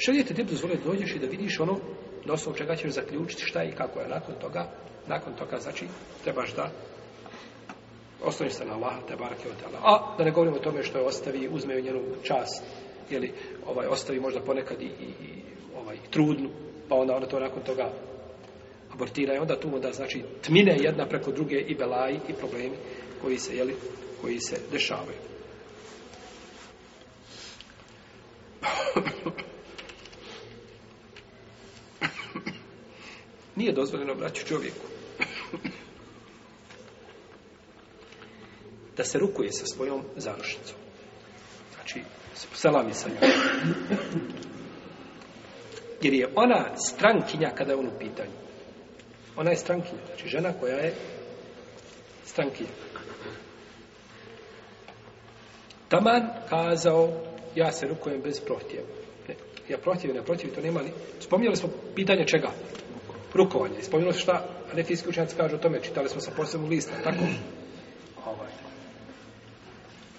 B: je ti dozvole dođeš i da vidiš ono na osnovu čega ćeš zaključiti šta je i kako je. Nakon toga, nakon toga znači trebaš da ostaviš se na Allaha, te barke od A da ne govorimo o tome što je ostavi, uzme u njenu čast, ili ovaj, ostavi možda ponekad i, i, i ovaj, trudnu, pa onda ona to nakon toga abortira i onda tu onda znači tmine jedna preko druge i belaji i problemi koji se, jeli, koji se dešavaju. *coughs* Nije dozvoljeno braću čovjeku *coughs* da se rukuje sa svojom zarušnicom. Znači, selami sa njom. *coughs* Jer je ona strankinja kada je on u pitanju. Ona je strankinja, znači žena koja je strankinja. Taman kazao, ja se rukujem bez prohtjeva. Ne, ja prohtjevi, ne prohtjevi, to nema ni... Spominjali smo pitanje čega? Rukovanje. Spominjali smo šta anefijski učenjaci kažu o tome, čitali smo sa posebnog lista, tako? Ovaj.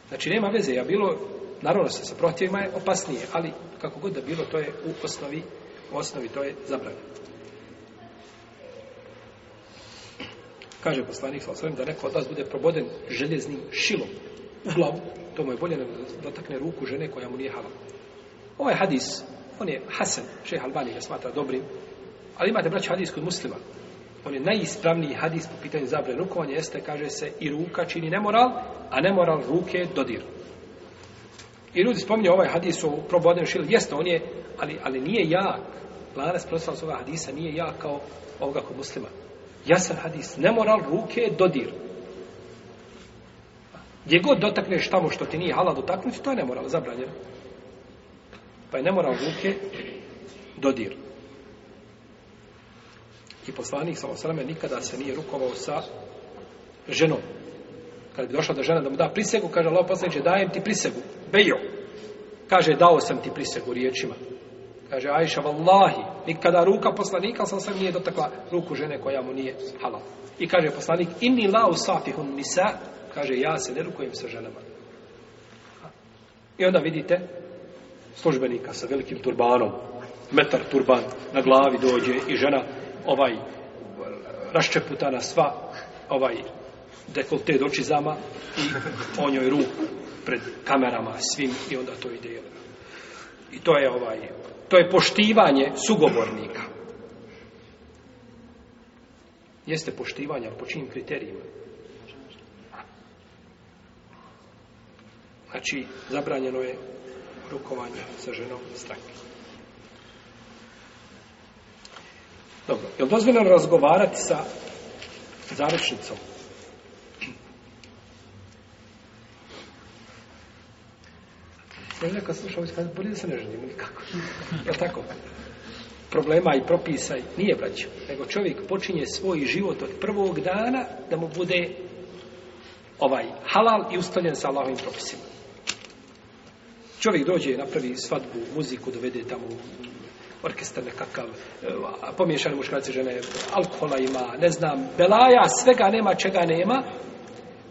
B: Znači, nema veze, ja bilo, naravno se sa prohtjevima je opasnije, ali kako god da bilo, to je u osnovi, u osnovi to je zabranjeno. Kaže poslanik sa da neko od vas bude proboden željeznim šilom u glavu. To mu je bolje nego da takne ruku žene koja mu nije halal. Ovaj hadis, on je Hasan, šeha Albani ga smatra dobrim, ali imate braći hadis kod muslima. On je najispravniji hadis po pitanju zabre rukovanja, jeste, kaže se, i ruka čini nemoral, a nemoral ruke dodir. I ljudi spominju ovaj hadis o proboden Šil, jeste, on je, ali, ali nije jak. lanas proslav ova hadisa nije jak kao ovoga kod muslima. Ja Jasan hadis. Nemoral ruke dodir. Gdje god dotakneš tamo što ti nije hala dotaknuti, to je nemoral, zabranjeno. Pa je nemoral ruke dodir. I poslanik osrame nikada se nije rukovao sa ženom. Kad bi došla do žena da mu da prisegu, kaže Allah poslanik, dajem ti prisegu. Bejo. Kaže, dao sam ti prisegu riječima. Kaže Ajša, vallahi, nikada ruka poslanika sam sam nije dotakla ruku žene koja mu nije halal. I kaže poslanik, inni la usafihun nisa, kaže ja se ne rukujem sa ženama. I onda vidite službenika sa velikim turbanom, metar turban na glavi dođe i žena ovaj raščeputana sva ovaj dekolte dočizama i o ruku pred kamerama svim i onda to ide. I to je ovaj to je poštivanje sugovornika. Jeste ali po čijim kriterijima? Znači, zabranjeno je rukovanje sa ženom stranke. Dobro, je li dozvoljeno razgovarati sa završnicom, Možda kad sluša slušao bolje da se ne ženimo nikako. Jel tako? Problema i propisa nije braćo. Nego čovjek počinje svoj život od prvog dana da mu bude ovaj halal i ustaljen sa Allahovim propisima. Čovjek dođe, napravi svadbu, muziku, dovede tamo orkestar nekakav, eh, pomiješane muškarci žene, alkohola ima, ne znam, belaja, svega nema, čega nema,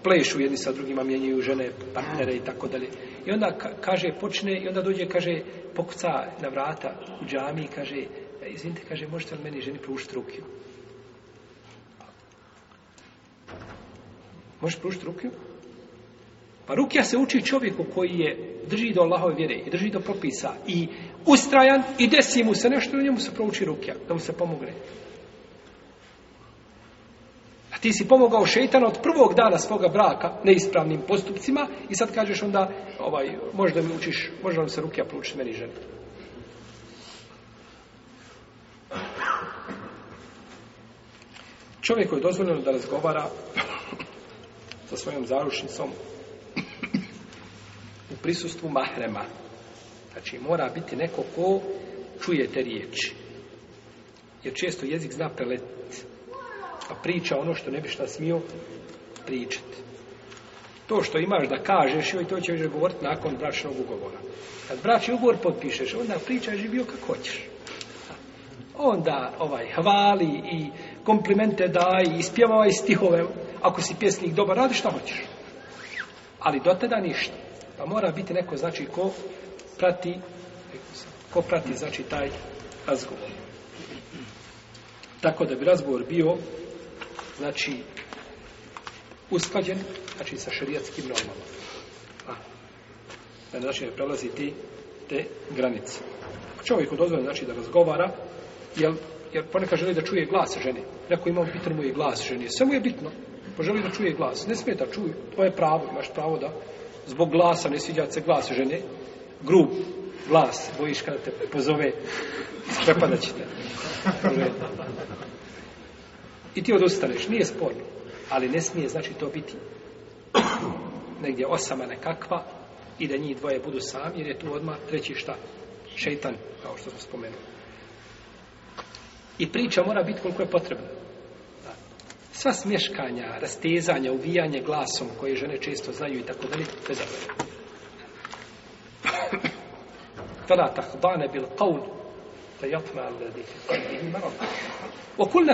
B: plešu jedni sa drugima, mijenjaju žene, partnere i tako dalje. I onda kaže, počne i onda dođe, kaže, pokuca na vrata u džami i kaže, izvinite, kaže, možete li meni ženi pružiti ruku? Možeš pružiti rukiju? Pa rukija se uči čovjeku koji je drži do Allahove vjere i drži do propisa i ustrajan i desi mu se nešto, njemu se prouči rukija, da mu se pomogne. Ti si pomogao šeitanu od prvog dana svoga braka neispravnim postupcima i sad kažeš onda, ovaj, možda mi učiš, možda se ruke pručiti meni žene. Čovjeku je dozvoljeno da razgovara sa svojom zarušnicom u prisustvu mahrema. Znači, mora biti neko ko čuje te riječi. Jer često jezik zna preletiti a pa priča ono što ne bi šta smio pričati. To što imaš da kažeš joj, to ćeš govoriti nakon bračnog ugovora. Kad bračni ugovor potpišeš, onda pričaš i bio kako hoćeš. Onda ovaj, hvali i komplimente daj i ovaj stihove. Ako si pjesnik dobar, radi šta hoćeš. Ali do tada ništa. Pa mora biti neko, znači, ko prati, ko prati, znači, taj razgovor. Tako da bi razgovor bio znači, usklađen, znači, sa šerijatskim normama. A, znači, ne prelazi ti, te granice. Čovjeku dozvoljeno, znači, da razgovara, jer, jer ponekad želi da čuje glas žene. Neko ima pitan mu je glas žene. Sve mu je bitno. Poželi da čuje glas. Ne da čuje To je pravo. Imaš pravo da zbog glasa ne sviđa se glas žene. Grub glas. Bojiš kada te pozove. I ti odustaneš, nije sporno. Ali ne smije, znači, to biti negdje osama nekakva i da njih dvoje budu sami, jer je tu odmah treći šta? Šeitan, kao što sam spomenuo I priča mora biti koliko je potrebna. Sva smješkanja, rastezanja, uvijanje glasom koje žene često znaju i tako dalje, to je zapravo. *coughs* Fela bil qavlu فيطمع الذي في قلبه مرض. وكل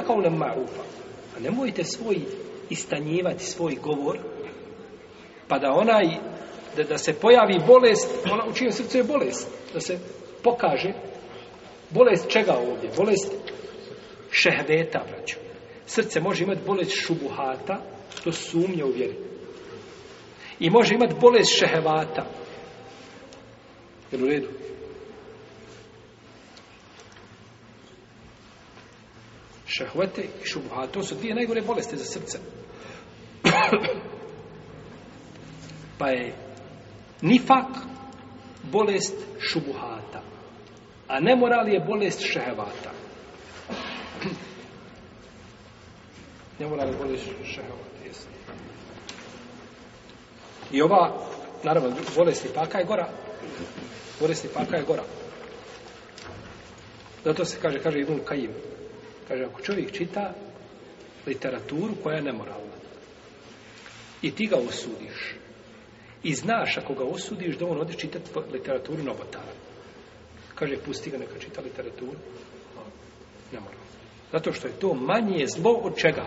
B: A nemojte svoj istanjivati svoj govor, pa da onaj, da, se pojavi bolest, ona u čijem srcu je bolest, da se pokaže bolest čega ovdje? Bolest šehveta, braću. Srce može imati bolest šubuhata, to sumnje u vjeri. I može imati bolest šehevata. jer u redu? Šehvete i šubha, to su dvije najgore bolesti za srce. *coughs* pa je nifak bolest šubuhata, a nemoral je bolest šehevata. *coughs* nemoral je bolest šehevata, I ova, naravno, bolest paka je gora. Bolest paka je gora. Zato se kaže, kaže Ibn Kajim, Kaže, ako čovjek čita literaturu koja je nemoralna i ti ga osudiš i znaš ako ga osudiš da on ode čitati literaturu novotara. Kaže, pusti ga neka čita literaturu. Nemoralna. Zato što je to manje zlo od čega?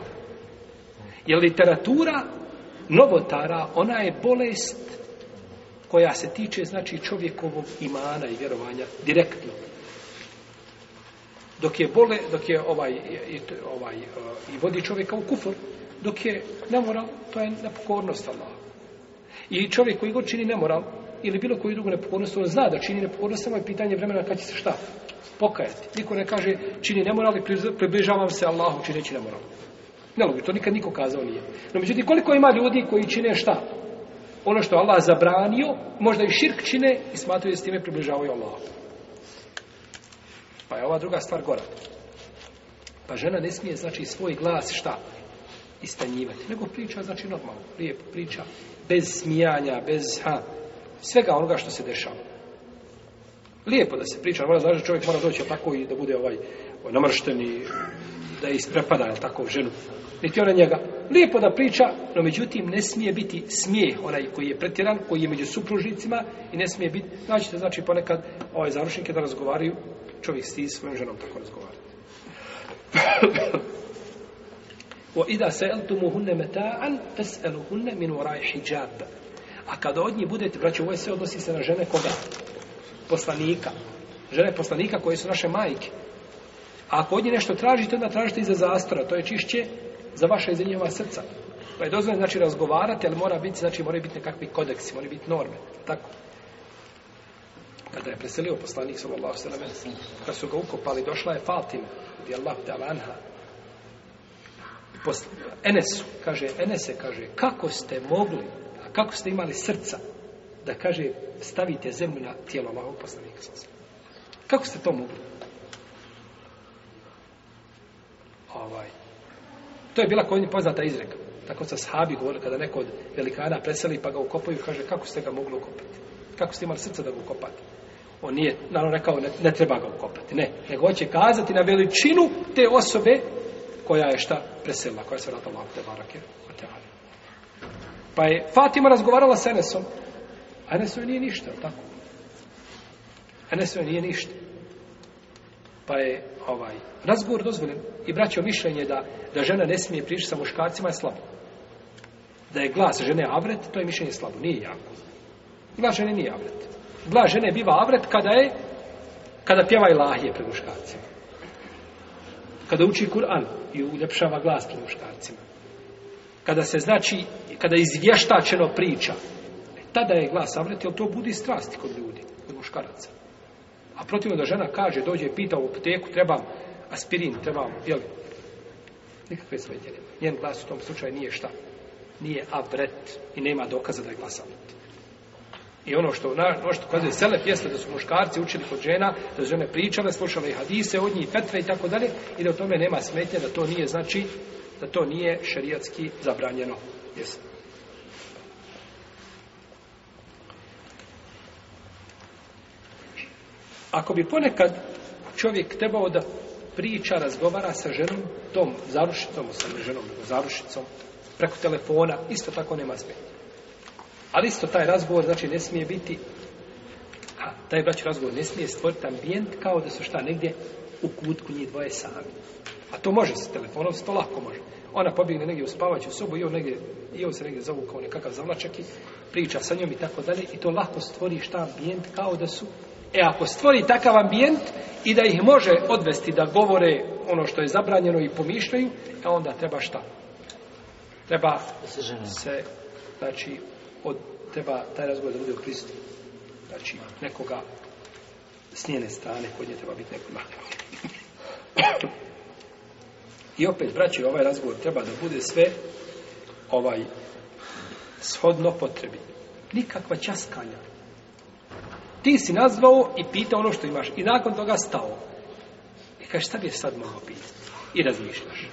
B: Jer literatura novotara, ona je bolest koja se tiče znači čovjekovog imana i vjerovanja direktno. Dok je bole, dok je ovaj, i, ovaj, e, i vodi čovjeka u kufr dok je nemoral, to je nepokornost Allah. I čovjek koji god čini nemoral, ili bilo koji drugu nepokornost, on zna da čini nepokornost, samo je pitanje vremena kad će se šta pokajati. Niko ne kaže čini nemoral i približavam se Allahu čineći nemoral. Nelogično, to nikad niko kazao nije. No međutim, koliko ima ljudi koji čine šta? Ono što Allah zabranio, možda i širk čine i smatraju da s time približavaju Allahu. Pa je ova druga stvar gora. Pa žena ne smije, znači, svoj glas šta? Istanjivati. Nego priča, znači, normalno. Lijepo priča. Bez smijanja, bez, ha, svega onoga što se dešava. Lijepo da se priča, mora znači čovjek mora doći tako i da bude ovaj namršten i da isprepada jel tako ženu. Niti ona njega. Lijepo da priča, no međutim ne smije biti smijeh onaj koji je pretjeran, koji je među supružnicima i ne smije biti, znači znači ponekad ovaj završnik da razgovaraju čovjek s svojom ženom tako razgovarati. A kada od njih budete, braći, ovo sve odnosi se na žene koga? Poslanika. Žene poslanika koje su naše majke. A ako od njih nešto tražite, onda tražite iza zastora. To je čišće za vaše, i njihova srca. Pa je dozvoljeno znači razgovarati, ali mora biti, znači moraju biti nekakvi kodeksi, moraju biti norme. Tako. Kada je preselio poslanik sallallahu sellem kad su ga ukopali, došla je Fatima, Allah anha. Enes kaže, Enese, kaže, kako ste mogli, a kako ste imali srca, da kaže, stavite zemlju na tijelo Allahov Kako ste to mogli? Ovaj. To je bila kod poznata izreka. Tako sa sahabi govorili kada neko od velikana preseli pa ga ukopaju, kaže kako ste ga mogli ukopati? Kako ste imali srca da ga ukopate? On nije, naravno, rekao, ne, treba ga ukopati, ne. Nego hoće kazati na veličinu te osobe koja je šta presela, koja se vratila te barake. Pa je Fatima razgovarala s Enesom. A Enesom nije ništa, tako? Enesom nije ništa. Pa je ovaj, razgovor dozvoljen i braćo mišljenje da, da žena ne smije pričati sa muškarcima je slabo. Da je glas žene avret, to je mišljenje slabo, nije jako. Glas žene nije avret. Glas žene biva avret kada je, kada pjeva ilahije pred muškarcima. Kada uči Kur'an i uljepšava glas pred muškarcima. Kada se znači, kada je izvještačeno priča. E, tada je glas avret, jer to budi strasti kod ljudi, kod muškaraca. A protivno da žena kaže, dođe i pita u apoteku, trebam aspirin, treba jel? Nikakve svoje Njen glas u tom slučaju nije šta? Nije avret i nema dokaza da je glas avret. I ono što, na, ono što kazuje da su muškarci učili kod žena, da su žene pričale, slušale hadise od njih, petre i tako dalje, i da u tome nema smetnje, da to nije znači, da to nije šerijatski zabranjeno. jest. Ako bi ponekad čovjek trebao da priča, razgovara sa ženom, tom zarušicom, sa ženom, zarušicom, preko telefona, isto tako nema smetnje. Ali isto taj razgovor, znači, ne smije biti, a taj braći razgovor ne smije stvoriti ambijent kao da su šta negdje u kutku njih dvoje sami. A to može se telefonom, to lako može. Ona pobjegne negdje u spavaću sobu i on, negdje, i on se negdje kao nekakav zavlačak i priča sa njom i tako dalje. I to lako stvori šta ambijent kao da su... E ako stvori takav ambijent i da ih može odvesti da govore ono što je zabranjeno i pomišljaju, e onda treba šta? Treba se, znači, od, treba taj razgovor da bude u Kristu. Znači, nekoga s njene strane, kod nje treba biti neko I opet, braći, ovaj razgovor treba da bude sve ovaj shodno potrebi. Nikakva časkanja. Ti si nazvao i pitao ono što imaš. I nakon toga stao. I e, kaže, šta bi sad mogao pitati? I razmišljaš.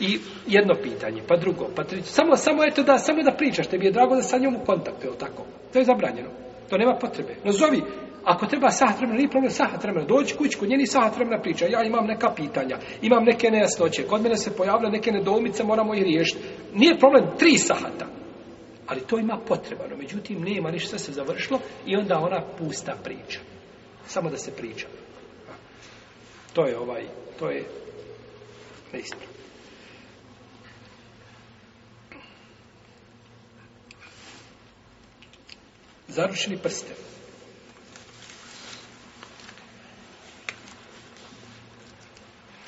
B: I jedno pitanje, pa drugo, pa treće. Samo, samo eto da, samo da pričaš, tebi je drago da sa njom u kontaktu, jel tako? To je zabranjeno. To nema potrebe. Nazovi, ako treba sahat vremena, nije problem sahat vremena. Dođi kuć kod njeni sahat vremena priča. Ja imam neka pitanja, imam neke nejasnoće. Kod mene se pojavlja neke nedoumice, moramo ih riješiti. Nije problem tri sahata. Ali to ima no Međutim, nema ništa se završilo i onda ona pusta priča. Samo da se priča. To je ovaj, to je neistina. Zaručeni prste.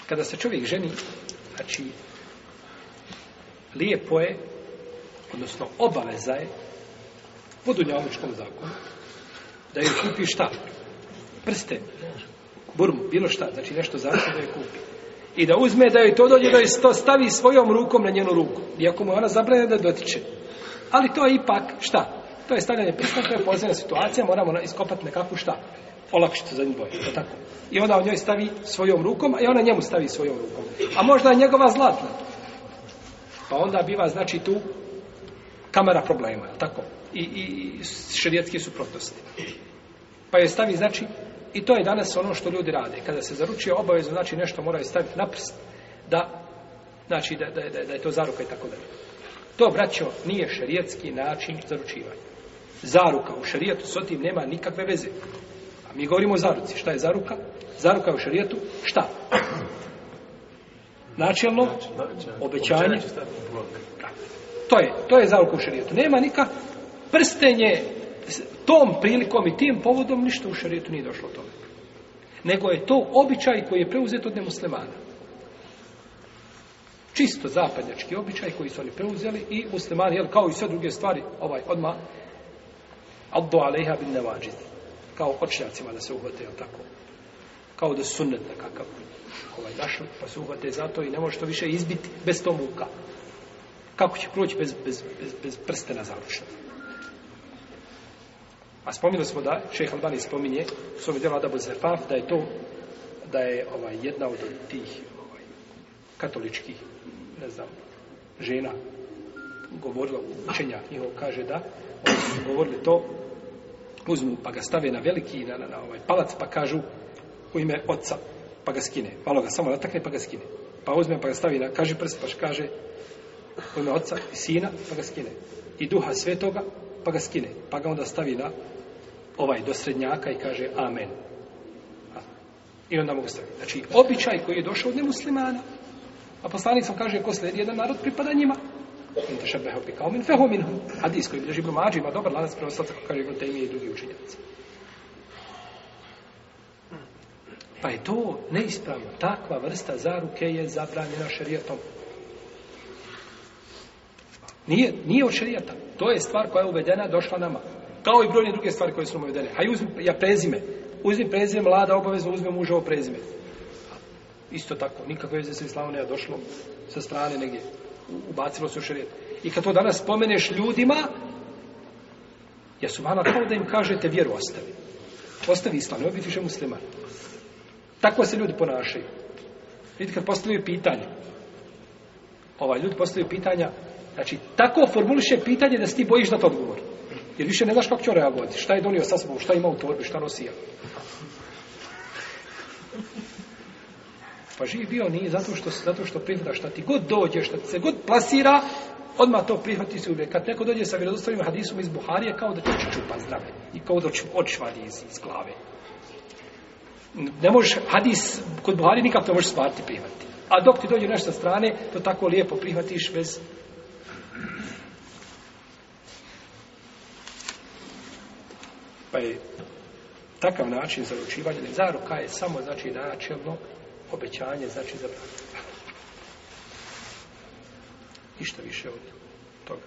B: Kada se čovjek ženi, znači, lijepo je, odnosno obaveza je, po dunjavničkom zakonu, da joj kupi šta? Prste, burmu, bilo šta, znači nešto zašto da je kupi. I da uzme da joj to dođe, da to stavi svojom rukom na njenu ruku. Iako mu je ona zabranja da dotiče. Ali to je ipak šta? To je stavljanje pisma, to je situacija, moramo iskopati nekakvu šta? Olakšicu za dvoje, tako. I onda on njoj stavi svojom rukom, a i ona njemu stavi svojom rukom. A možda je njegova zlatna. Pa onda biva, znači, tu kamera problema, tako. I, i su suprotnosti. Pa joj stavi, znači, i to je danas ono što ljudi rade. Kada se zaručuje obavezno, znači nešto moraju staviti na prst, da, znači, da, da, da je to zaruka i tako dalje. To, braćo, nije šerijetski način zaručivanja. Zaruka u šarijetu s otim nema nikakve veze. A mi govorimo o zaruci. Šta je zaruka? Zaruka u šarijetu šta? Načelno obećanje. To je, to je zaruka u šarijetu. Nema nikak prstenje tom prilikom i tim povodom ništa u šarijetu nije došlo tome. Nego je to običaj koji je preuzet od nemuslimana. Čisto zapadnjački običaj koji su oni preuzeli i muslimani, jel, kao i sve druge stvari, ovaj, odmah Abdu ja bin nevađid. Kao očnjacima da se uhvate, jel tako? Kao da sunnet nekakav ovaj, našli, pa se uhvate zato i ne može to više izbiti bez to muka. Kako će proći bez, bez, bez, bez prstena A spominjali smo da, šeha Albani spominje u svojom djelu Adabu da je to da je ovaj, jedna od tih ovaj, katoličkih, ne znam, žena govorila učenja njihov, kaže da govorili to, uzmu pa ga stave na veliki, na, na, ovaj palac, pa kažu u ime oca, pa ga skine. Malo ga samo natakne, pa ga skine. Pa uzme, pa ga stavi na kaže prst, pa kaže u ime oca i sina, pa ga skine. I duha svetoga, pa ga skine. Pa ga onda stavi na ovaj do srednjaka i kaže amen. I onda mogu staviti. Znači, običaj koji je došao od nemuslimana, a poslanicom kaže, ko slijedi jedan narod, pripada njima in tešebehu bi min fehu Hadis koji Mađi ima dobar lanac sada kako kaže Ibn i drugi učenjaci. Pa je to neispravno. Takva vrsta zaruke je zabranjena šerijatom. Nije, nije od šerijata. To je stvar koja je uvedena, došla nama. Kao i brojne druge stvari koje su uvedene. Haj uzmi, ja prezime. Uzmi prezime, mlada obavezno uzme muževo prezime. Isto tako, nikakve veze sa islamom došlo sa strane negdje ubacilo se u šarijet. I kad to danas spomeneš ljudima, ja su vana kao da im kažete vjeru ostavi. Ostavi islam, ne biti više musliman. Tako se ljudi ponašaju. Vidite kad postavljaju pitanje. Ovaj, ljudi postavljaju pitanja, znači tako formuliše pitanje da se ti bojiš da to odgovor. Jer više ne znaš kako će on reagovati. Šta je donio sa sobom, šta ima u torbi, šta nosi Pa živ bio nije zato što, zato što prihvata šta ti god dođe, šta ti se god plasira, odmah to prihvati se uvijek. Kad neko dođe sa vjerodostavnim hadisom iz Buharije, kao da će čupa zdrave. I kao da očvali iz, iz glave. Ne možeš hadis kod Buhari nikako ne možeš smarti prihvatiti. A dok ti dođe nešto sa strane, to tako lijepo prihvatiš bez Pa je takav način zaručivanja, zaruka je samo znači načelno obećanje znači zabranje. Ništa više od toga.